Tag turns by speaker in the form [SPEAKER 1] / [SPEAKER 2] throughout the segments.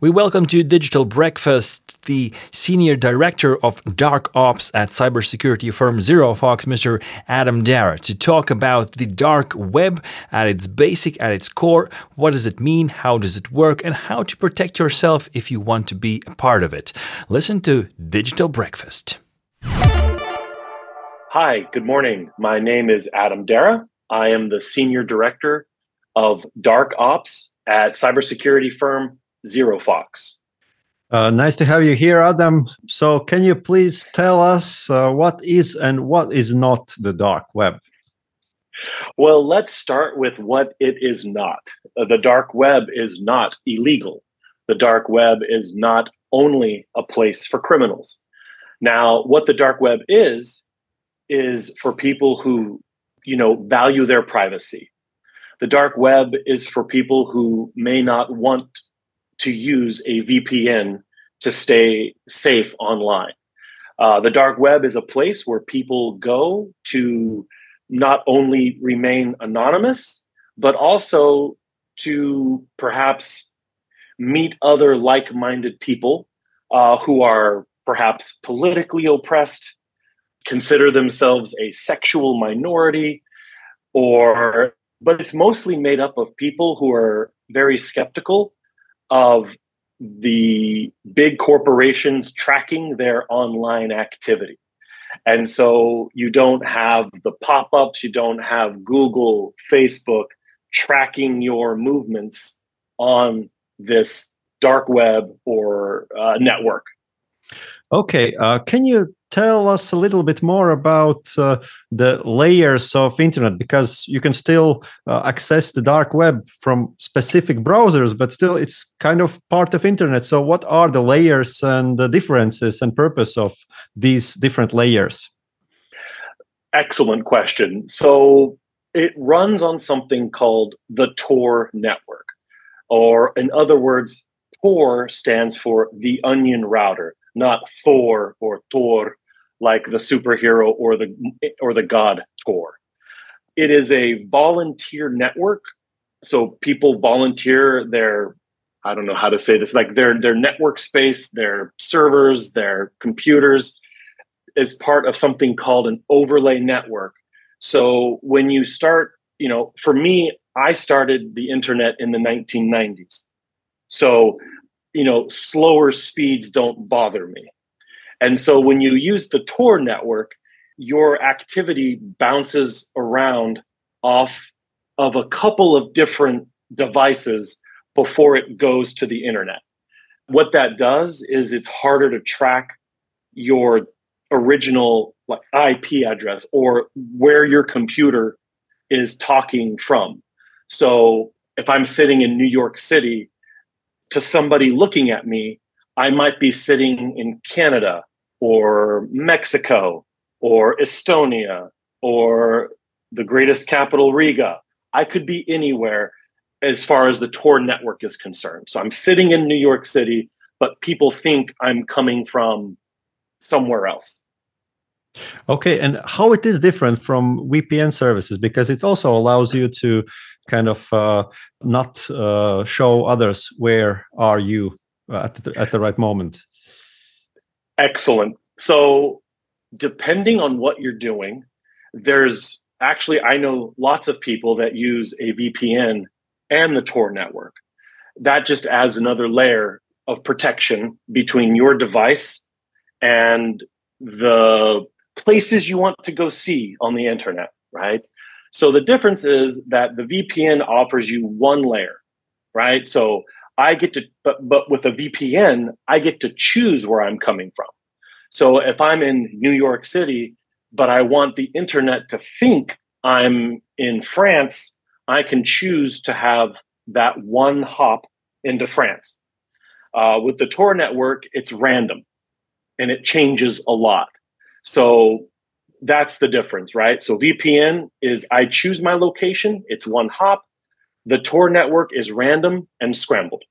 [SPEAKER 1] We welcome to Digital Breakfast the Senior Director of Dark Ops at cybersecurity firm ZeroFox, Mr. Adam Darrah, to talk about the dark web at its basic, at its core. What does it mean? How does it work? And how to protect yourself if you want to be a part of it. Listen to Digital Breakfast.
[SPEAKER 2] Hi, good morning. My name is Adam Darrah. I am the Senior Director of Dark Ops at cybersecurity firm ZeroFox.
[SPEAKER 3] Uh, nice to have you here, Adam. So, can you please tell us uh, what is and what is not the dark web?
[SPEAKER 2] Well, let's start with what it is not. Uh, the dark web is not illegal. The dark web is not only a place for criminals. Now, what the dark web is, is for people who, you know, value their privacy. The dark web is for people who may not want to use a VPN to stay safe online. Uh, the dark web is a place where people go to not only remain anonymous, but also to perhaps meet other like minded people uh, who are perhaps politically oppressed, consider themselves a sexual minority, or, but it's mostly made up of people who are very skeptical of the big corporations tracking their online activity. And so you don't have the pop ups, you don't have Google, Facebook tracking your movements on this dark web or uh, network.
[SPEAKER 3] Okay. Uh, can you tell us a little bit more about uh, the layers of internet because you can still uh, access the dark web from specific browsers but still it's kind of part of internet. So what are the layers and the differences and purpose of these different layers?
[SPEAKER 2] Excellent question. So it runs on something called the tor network or in other words tor stands for the onion router not Thor or Thor like the superhero or the or the god Thor. It is a volunteer network, so people volunteer their I don't know how to say this like their their network space, their servers, their computers is part of something called an overlay network. So when you start, you know, for me, I started the internet in the 1990s. So, you know, slower speeds don't bother me. And so when you use the Tor network, your activity bounces around off of a couple of different devices before it goes to the internet. What that does is it's harder to track your original like IP address or where your computer is talking from. So if I'm sitting in New York City to somebody looking at me, I might be sitting in Canada or Mexico or Estonia or the greatest capital, Riga. I could be anywhere as far as the Tor network is concerned. So I'm sitting in New York City, but people think I'm coming from somewhere else.
[SPEAKER 3] Okay, and how it is different from VPN services because it also allows you to kind of uh, not uh, show others where are you at the, at the right moment.
[SPEAKER 2] Excellent. So, depending on what you're doing, there's actually, I know lots of people that use a VPN and the Tor network. That just adds another layer of protection between your device and the places you want to go see on the internet, right? So the difference is that the VPN offers you one layer, right? So I get to, but, but with a VPN, I get to choose where I'm coming from. So if I'm in New York City, but I want the internet to think I'm in France, I can choose to have that one hop into France. Uh, with the Tor network, it's random and it changes a lot. So that's the difference, right? So VPN is I choose my location, it's one hop. The Tor network is random and scrambled.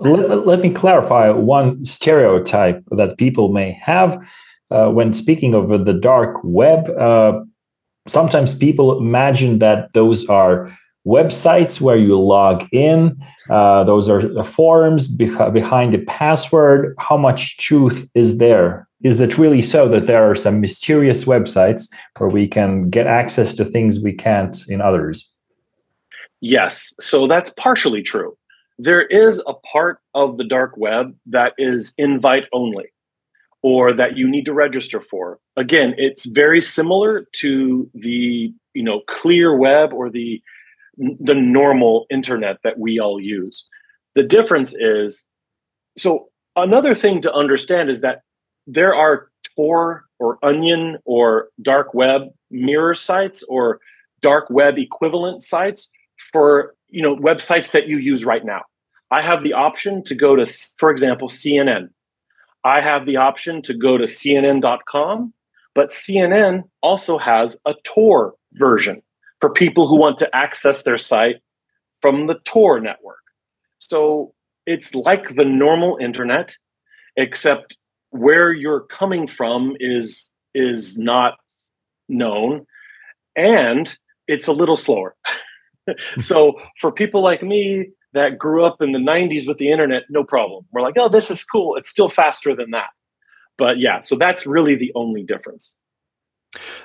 [SPEAKER 4] Let, let me clarify one stereotype that people may have uh, when speaking of the dark web. Uh, sometimes people imagine that those are websites where you log in. Uh, those are the forums beh- behind the password. How much truth is there? Is it really so that there are some mysterious websites where we can get access to things we can't in others?
[SPEAKER 2] Yes. So that's partially true. There is a part of the dark web that is invite only or that you need to register for. Again, it's very similar to the, you know, clear web or the the normal internet that we all use. The difference is so another thing to understand is that there are Tor or Onion or dark web mirror sites or dark web equivalent sites for you know websites that you use right now. I have the option to go to, for example, CNN. I have the option to go to CNN.com, but CNN also has a Tor version for people who want to access their site from the Tor network. So it's like the normal internet, except where you're coming from is is not known and it's a little slower. so for people like me that grew up in the 90s with the internet, no problem. We're like, oh, this is cool. It's still faster than that. But yeah, so that's really the only difference.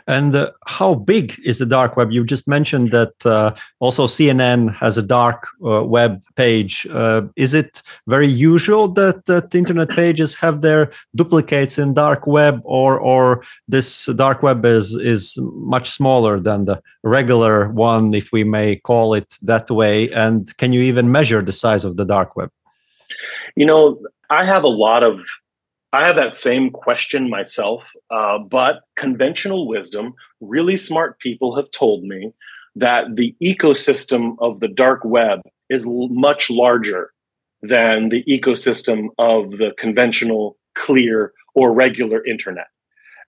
[SPEAKER 3] And uh, how big is the dark web? You just mentioned that uh, also CNN has a dark uh, web page. Uh, is it very usual that, that internet pages have their duplicates in dark web, or or this dark web is is much smaller than the regular one, if we may call it that way? And can you even measure the size of the dark web?
[SPEAKER 2] You know, I have a lot of I have that same question myself, uh, but conventional wisdom, really smart people have told me that the ecosystem of the dark web is l- much larger than the ecosystem of the conventional, clear, or regular internet.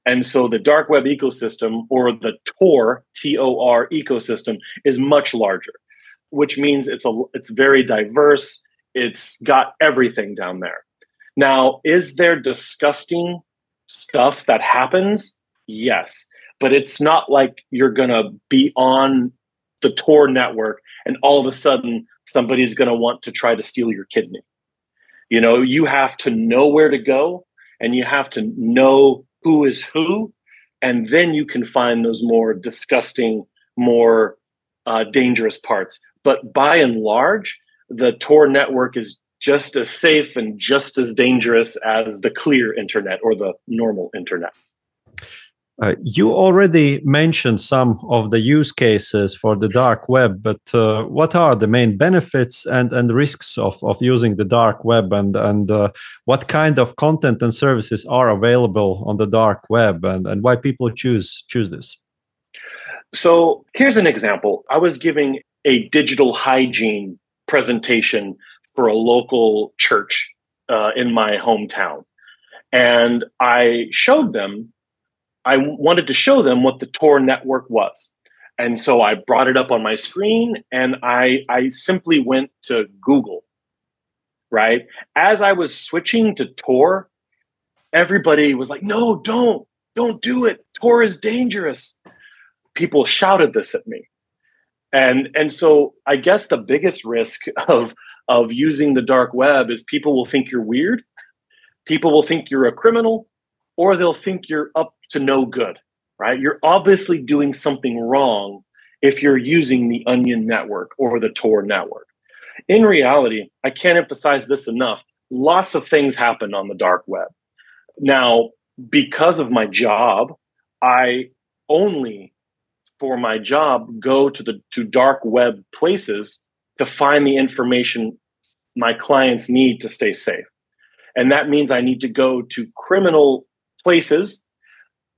[SPEAKER 2] And so the dark web ecosystem or the Tor, T O R ecosystem is much larger, which means it's a it's very diverse. It's got everything down there. Now, is there disgusting stuff that happens? Yes. But it's not like you're going to be on the Tor network and all of a sudden somebody's going to want to try to steal your kidney. You know, you have to know where to go and you have to know who is who. And then you can find those more disgusting, more uh, dangerous parts. But by and large, the Tor network is just as safe and just as dangerous as the clear internet or the normal internet.
[SPEAKER 3] Uh, you already mentioned some of the use cases for the dark web, but uh, what are the main benefits and, and risks of, of using the dark web, and and uh, what kind of content and services are available on the dark web, and, and why people choose choose this?
[SPEAKER 2] So here's an example. I was giving a digital hygiene presentation for a local church uh, in my hometown. And I showed them, I wanted to show them what the Tor network was. And so I brought it up on my screen and I, I simply went to Google, right? As I was switching to Tor, everybody was like, no, don't, don't do it. Tor is dangerous. People shouted this at me. And, and so I guess the biggest risk of of using the dark web is people will think you're weird, people will think you're a criminal, or they'll think you're up to no good, right? You're obviously doing something wrong if you're using the Onion network or the Tor network. In reality, I can't emphasize this enough. Lots of things happen on the dark web. Now, because of my job, I only for my job go to the to dark web places to find the information my clients need to stay safe. And that means I need to go to criminal places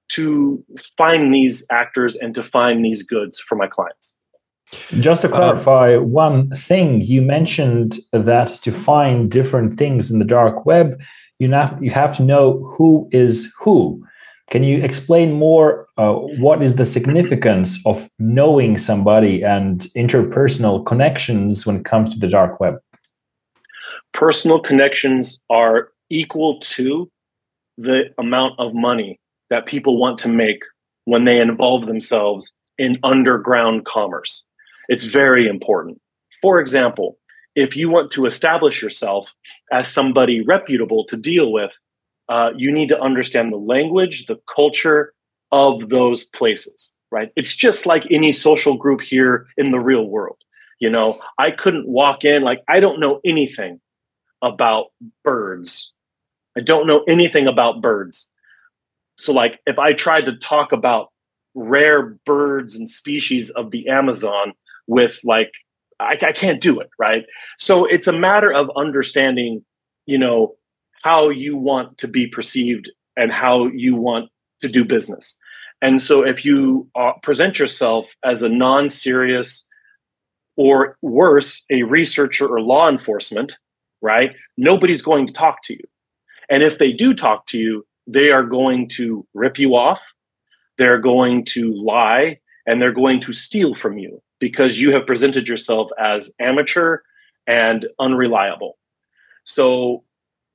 [SPEAKER 2] to find these actors and to find these goods for my clients.
[SPEAKER 4] Just to clarify um, one thing, you mentioned that to find different things in the dark web, you have, you have to know who is who. Can you explain more uh, what is the significance of knowing somebody and interpersonal connections when it comes to the dark web?
[SPEAKER 2] Personal connections are equal to the amount of money that people want to make when they involve themselves in underground commerce. It's very important. For example, if you want to establish yourself as somebody reputable to deal with, uh, you need to understand the language, the culture of those places, right? It's just like any social group here in the real world. You know, I couldn't walk in, like, I don't know anything about birds. I don't know anything about birds. So, like, if I tried to talk about rare birds and species of the Amazon with like I, I can't do it, right? So it's a matter of understanding, you know, how you want to be perceived and how you want to do business. And so if you uh, present yourself as a non-serious or worse, a researcher or law enforcement, right? Nobody's going to talk to you. And if they do talk to you, they are going to rip you off they're going to lie and they're going to steal from you because you have presented yourself as amateur and unreliable. So,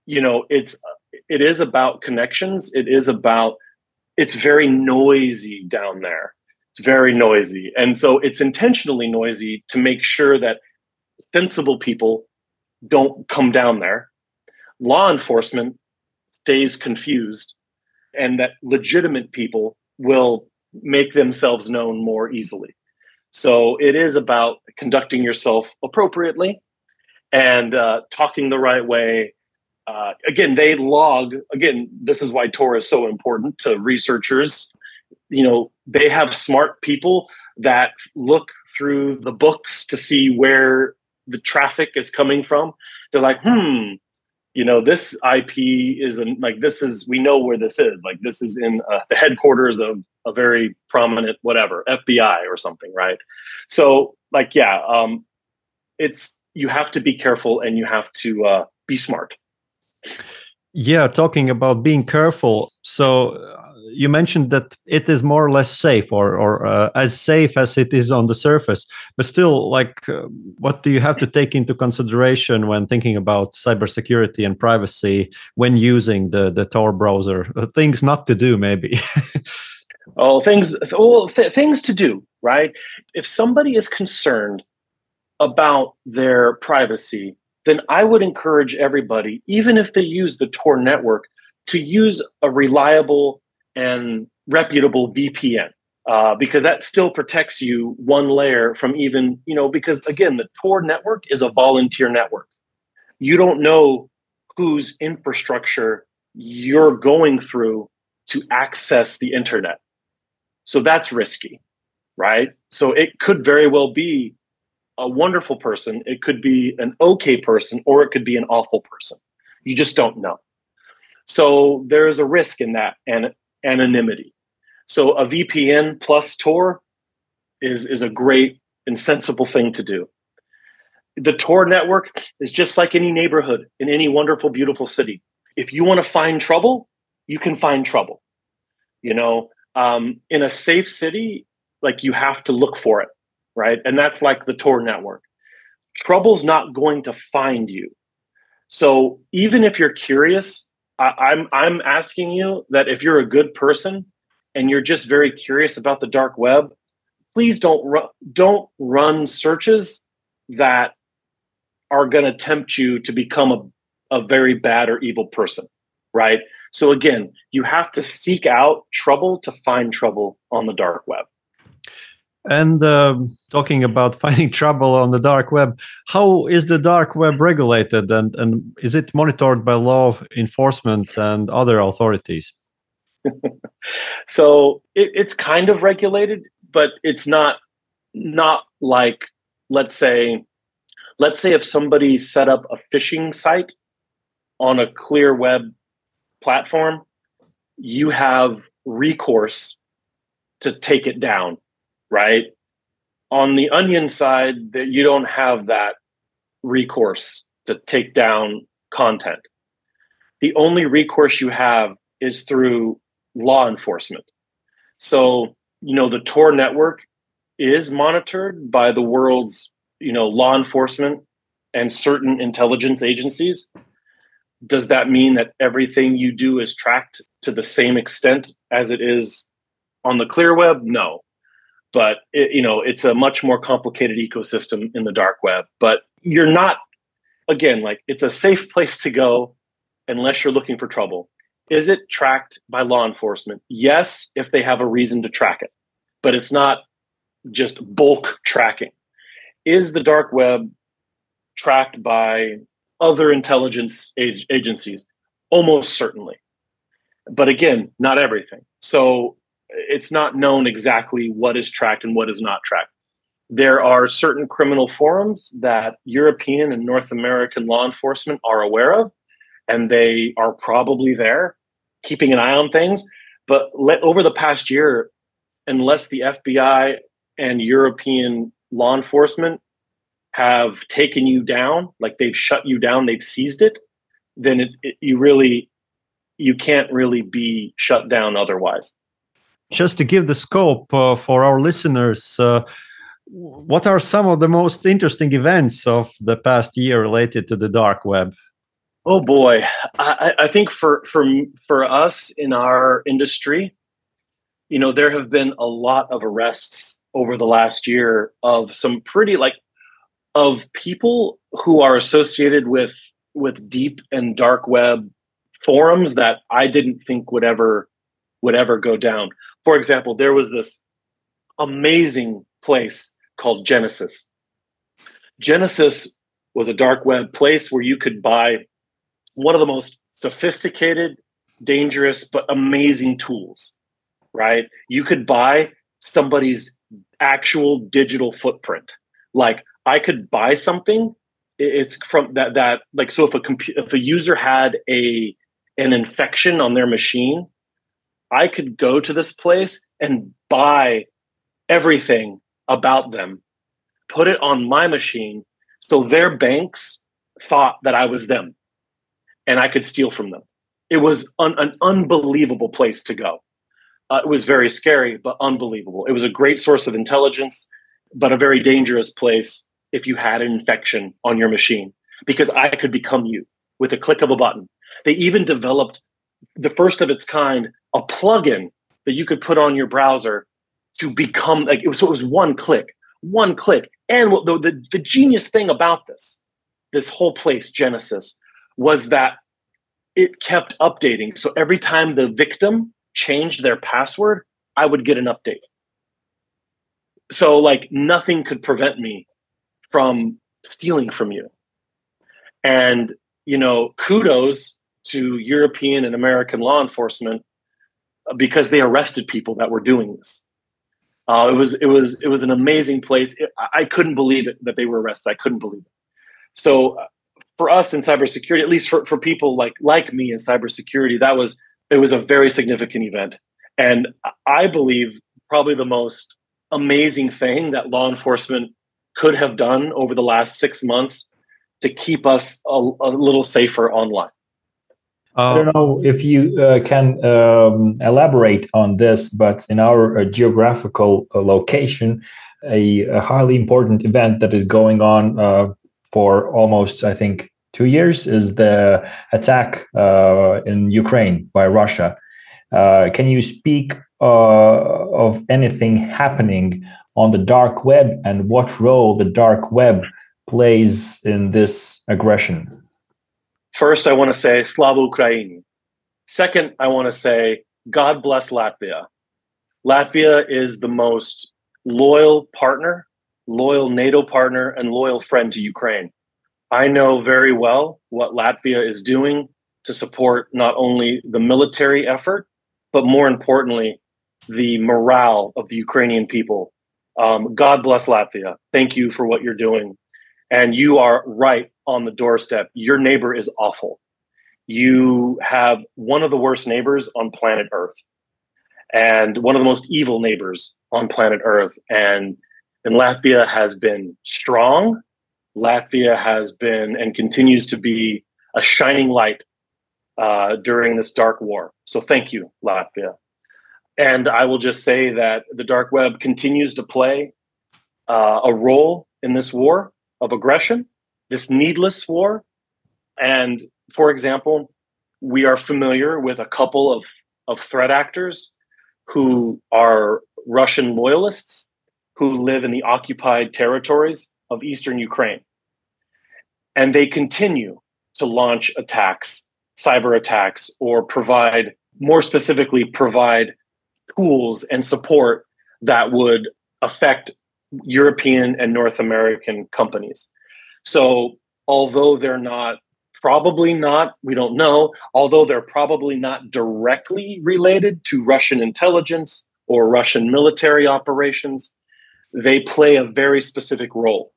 [SPEAKER 2] you know, it's it is about connections. It is about it's very noisy down there. It's very noisy. And so it's intentionally noisy to make sure that sensible people don't come down there. Law enforcement stays confused and that legitimate people will make themselves known more easily. So it is about conducting yourself appropriately and uh, talking the right way. Uh, again, they log. Again, this is why Tor is so important to researchers. You know, they have smart people that look through the books to see where the traffic is coming from. They're like, hmm, you know this ip isn't like this is we know where this is like this is in uh, the headquarters of a very prominent whatever fbi or something right so like yeah um it's you have to be careful and you have to uh, be smart
[SPEAKER 3] yeah talking about being careful. So you mentioned that it is more or less safe or, or uh, as safe as it is on the surface. But still like uh, what do you have to take into consideration when thinking about cybersecurity and privacy when using the the tor browser? Uh, things not to do maybe.
[SPEAKER 2] Oh things well, th- things to do right? If somebody is concerned about their privacy then i would encourage everybody even if they use the tor network to use a reliable and reputable VPN. Uh, because that still protects you one layer from even, you know, because again, the Tor network is a volunteer network. You don't know whose infrastructure you're going through to access the internet. So that's risky, right? So it could very well be a wonderful person, it could be an okay person, or it could be an awful person. You just don't know. So there is a risk in that. And anonymity. So a VPN plus Tor is, is a great and sensible thing to do. The Tor network is just like any neighborhood in any wonderful, beautiful city. If you want to find trouble, you can find trouble. You know, um, in a safe city, like you have to look for it, right? And that's like the Tor network. Trouble's not going to find you. So even if you're curious, I, am I'm asking you that if you're a good person and you're just very curious about the dark web, please don't ru- don't run searches that are going to tempt you to become a, a very bad or evil person, right? So again, you have to seek out trouble to find trouble on the dark web.
[SPEAKER 3] And uh, talking about finding trouble on the dark web, how is the dark web regulated and, and is it monitored by law enforcement and other authorities?
[SPEAKER 2] so it, it's kind of regulated, but it's not not like let's say let's say if somebody set up a phishing site on a clear web platform, you have recourse to take it down right? On the onion side, that you don't have that recourse to take down content. The only recourse you have is through law enforcement. So, you know, the Tor network is monitored by the world's, you know, law enforcement and certain intelligence agencies. Does that mean that everything you do is tracked to the same extent as it is on the clear web? No but it, you know it's a much more complicated ecosystem in the dark web. But you're not again like it's a safe place to go unless you're looking for trouble. Is it tracked by law enforcement? Yes, if they have a reason to track it, but it's not just bulk tracking. Is the dark web tracked by other intelligence ag- agencies? Almost certainly. But again, not everything. So it's not known exactly what is tracked and what is not tracked. There are certain criminal forums that European and North American law enforcement are aware of, and they are probably there keeping an eye on things. But let, over the past year, unless the FBI and European law enforcement have taken you down, like they've shut you down, they've seized it, then it, it, you really you can't really be shut down otherwise.
[SPEAKER 3] Just to give the scope uh, for our listeners, uh, what are some of the most interesting events of the past year related to the dark web?
[SPEAKER 2] Oh boy, I, I think for for for us in our industry, you know, there have been a lot of arrests over the last year of some pretty like of people who are associated with with deep and dark web forums that I didn't think would ever would ever go down. For example, there was this amazing place called Genesis. Genesis was a dark web place where you could buy one of the most sophisticated, dangerous, but amazing tools, right? You could buy somebody's actual digital footprint. Like I could buy something it's from that that like so if a if a user had a an infection on their machine, I could go to this place and buy everything about them, put it on my machine, so their banks thought that I was them and I could steal from them. It was un- an unbelievable place to go. Uh, it was very scary, but unbelievable. It was a great source of intelligence, but a very dangerous place if you had an infection on your machine because I could become you with a click of a button. They even developed the first of its kind, a plugin that you could put on your browser to become like it was, so it was one click, one click. And the, the, the genius thing about this, this whole place, Genesis, was that it kept updating. So every time the victim changed their password, I would get an update. So like nothing could prevent me from stealing from you. And you know, kudos to European and American law enforcement because they arrested people that were doing this. Uh, it was it was it was an amazing place. It, I couldn't believe it that they were arrested. I couldn't believe it. So uh, for us in cybersecurity, at least for, for people like like me in cybersecurity, that was it was a very significant event. And I believe probably the most amazing thing that law enforcement could have done over the last six months to keep us a, a little safer online.
[SPEAKER 4] I don't know if you uh, can um, elaborate on this, but in our uh, geographical uh, location, a, a, highly important event that is going on uh, for almost, I think, two years is the attack uh, in Ukraine by Russia. Uh, can you speak of anything happening on the dark web and what role the dark web plays in this aggression?
[SPEAKER 2] First, I want to say Slava Ukraini. Second, I want to say God bless Latvia. Latvia is the most loyal partner, loyal NATO partner, and loyal friend to Ukraine. I know very well what Latvia is doing to support not only the military effort, but more importantly, the morale of the Ukrainian people um, God bless Latvia. Thank you for what you're doing. And you are right on the doorstep. Your neighbor is awful. You have one of the worst neighbors on planet Earth and one of the most evil neighbors on planet Earth. And, and Latvia has been strong. Latvia has been and continues to be a shining light uh, during this dark war. So thank you, Latvia. And I will just say that the dark web continues to play uh, a role in this war of aggression, this needless war. And for example, we are familiar with a couple of, of threat actors who are Russian loyalists who live in the occupied territories of eastern Ukraine. And they continue to launch attacks, cyber attacks, or provide, more specifically, provide tools and support that would affect European and North American companies. So, although they're not probably not, we don't know, although they're probably not directly related to Russian intelligence or Russian military operations, they play a very specific role,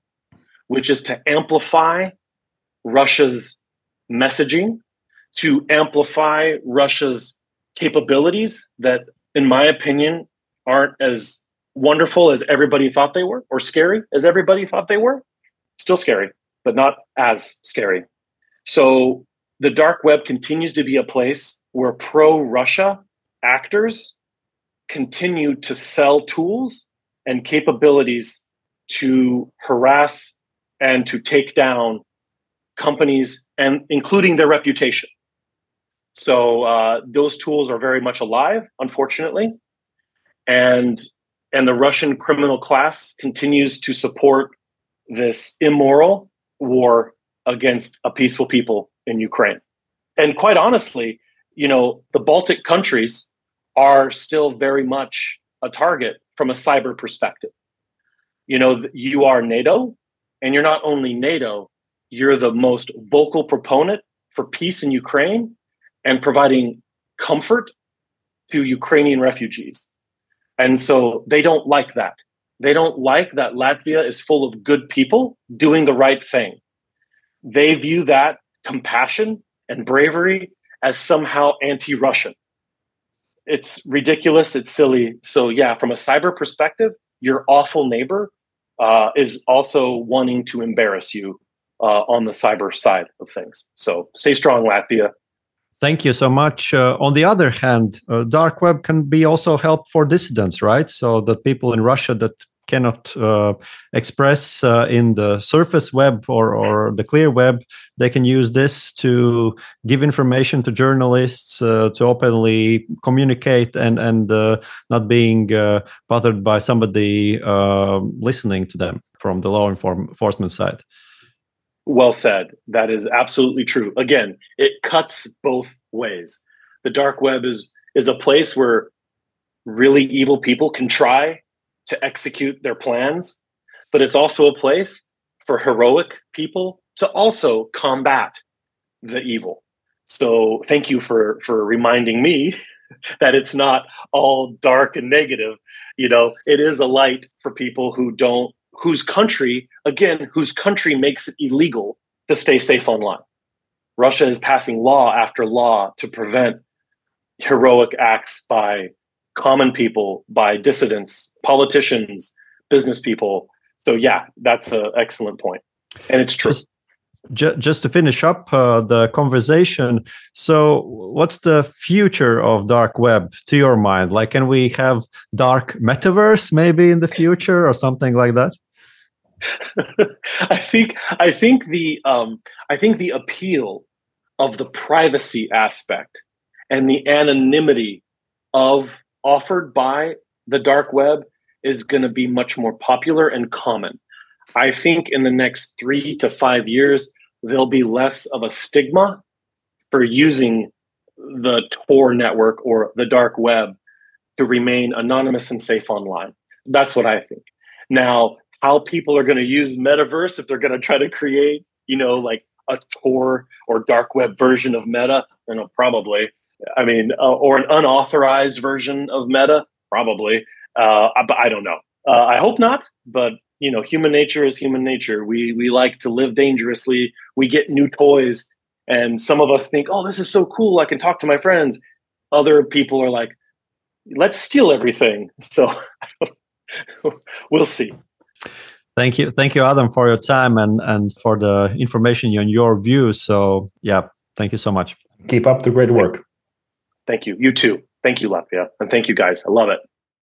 [SPEAKER 2] which is to amplify Russia's messaging, to amplify Russia's capabilities that, in my opinion, aren't as wonderful as everybody thought they were or scary as everybody thought they were. Still scary, but not as scary. So the dark web continues to be a place where pro Russia actors continue to sell tools and capabilities to harass and to take down companies and including their reputation. So uh, those tools are very much alive, unfortunately, and and the Russian criminal class continues to support this immoral war against a peaceful people in Ukraine. And quite honestly, you know, the Baltic countries are still very much a target from a cyber perspective. You know, you are NATO, and you're not only NATO, you're the most vocal proponent for peace in Ukraine and providing comfort to Ukrainian refugees. And so they don't like that. They don't like that Latvia is full of good people doing the right thing they view that compassion and bravery as somehow anti Russian. It's ridiculous. It's silly. So, yeah, from a cyber perspective, your awful neighbor uh, is also wanting to embarrass you uh, on the cyber side of things. So, stay strong, Latvia.
[SPEAKER 3] Thank you so much. Uh, on the other hand, uh, dark web can be also help for dissidents, right? So that people in Russia that cannot uh, express uh, in the surface web or, or the clear web they can use this to give information to journalists uh, to openly communicate and and uh, not being bothered by somebody listening to them from the law enforcement side
[SPEAKER 2] well said that is absolutely true again it cuts both ways the dark web is is a place where really evil people can try to execute their plans, but it's also a place for heroic people to also combat the evil. So thank you for for reminding me that it's not all dark and negative. You know, it is a light for people who don't whose country again whose country makes it illegal to stay safe online. Russia is passing law after law to prevent heroic acts by common people, by dissidents, politicians, business people. So yeah, that's an excellent point. and it's true.
[SPEAKER 3] Just, just to finish up uh, the conversation, so what's the future of dark web to your mind? Like, can we have dark metaverse maybe in the future or something like that?
[SPEAKER 2] I think I think the um, I think the appeal of the privacy aspect and the anonymity of offered by the dark web is going to be much more popular and common. I think in the next three to five years, there'll be less of a stigma for using the Tor network or the dark web to remain anonymous and safe online. That's what I think. Now, how people are going to use metaverse if they're going to try to create, you know, like a Tor or dark web version of Meta, you know, probably. I mean, uh, or an unauthorized version of Meta, probably. Uh, but I don't know. Uh, I hope not. But you know, human nature is human nature. We we like to live dangerously. We get new toys, and some of us think, "Oh, this is so cool! I can talk to my friends." Other people are like, "Let's steal everything." So we'll see.
[SPEAKER 3] Thank you, thank you, Adam, for your time and and for the information on your views. So yeah, thank you so much.
[SPEAKER 4] Keep up the great work.
[SPEAKER 2] Thank you. You too. Thank you, Latvia. And thank you guys. I love it.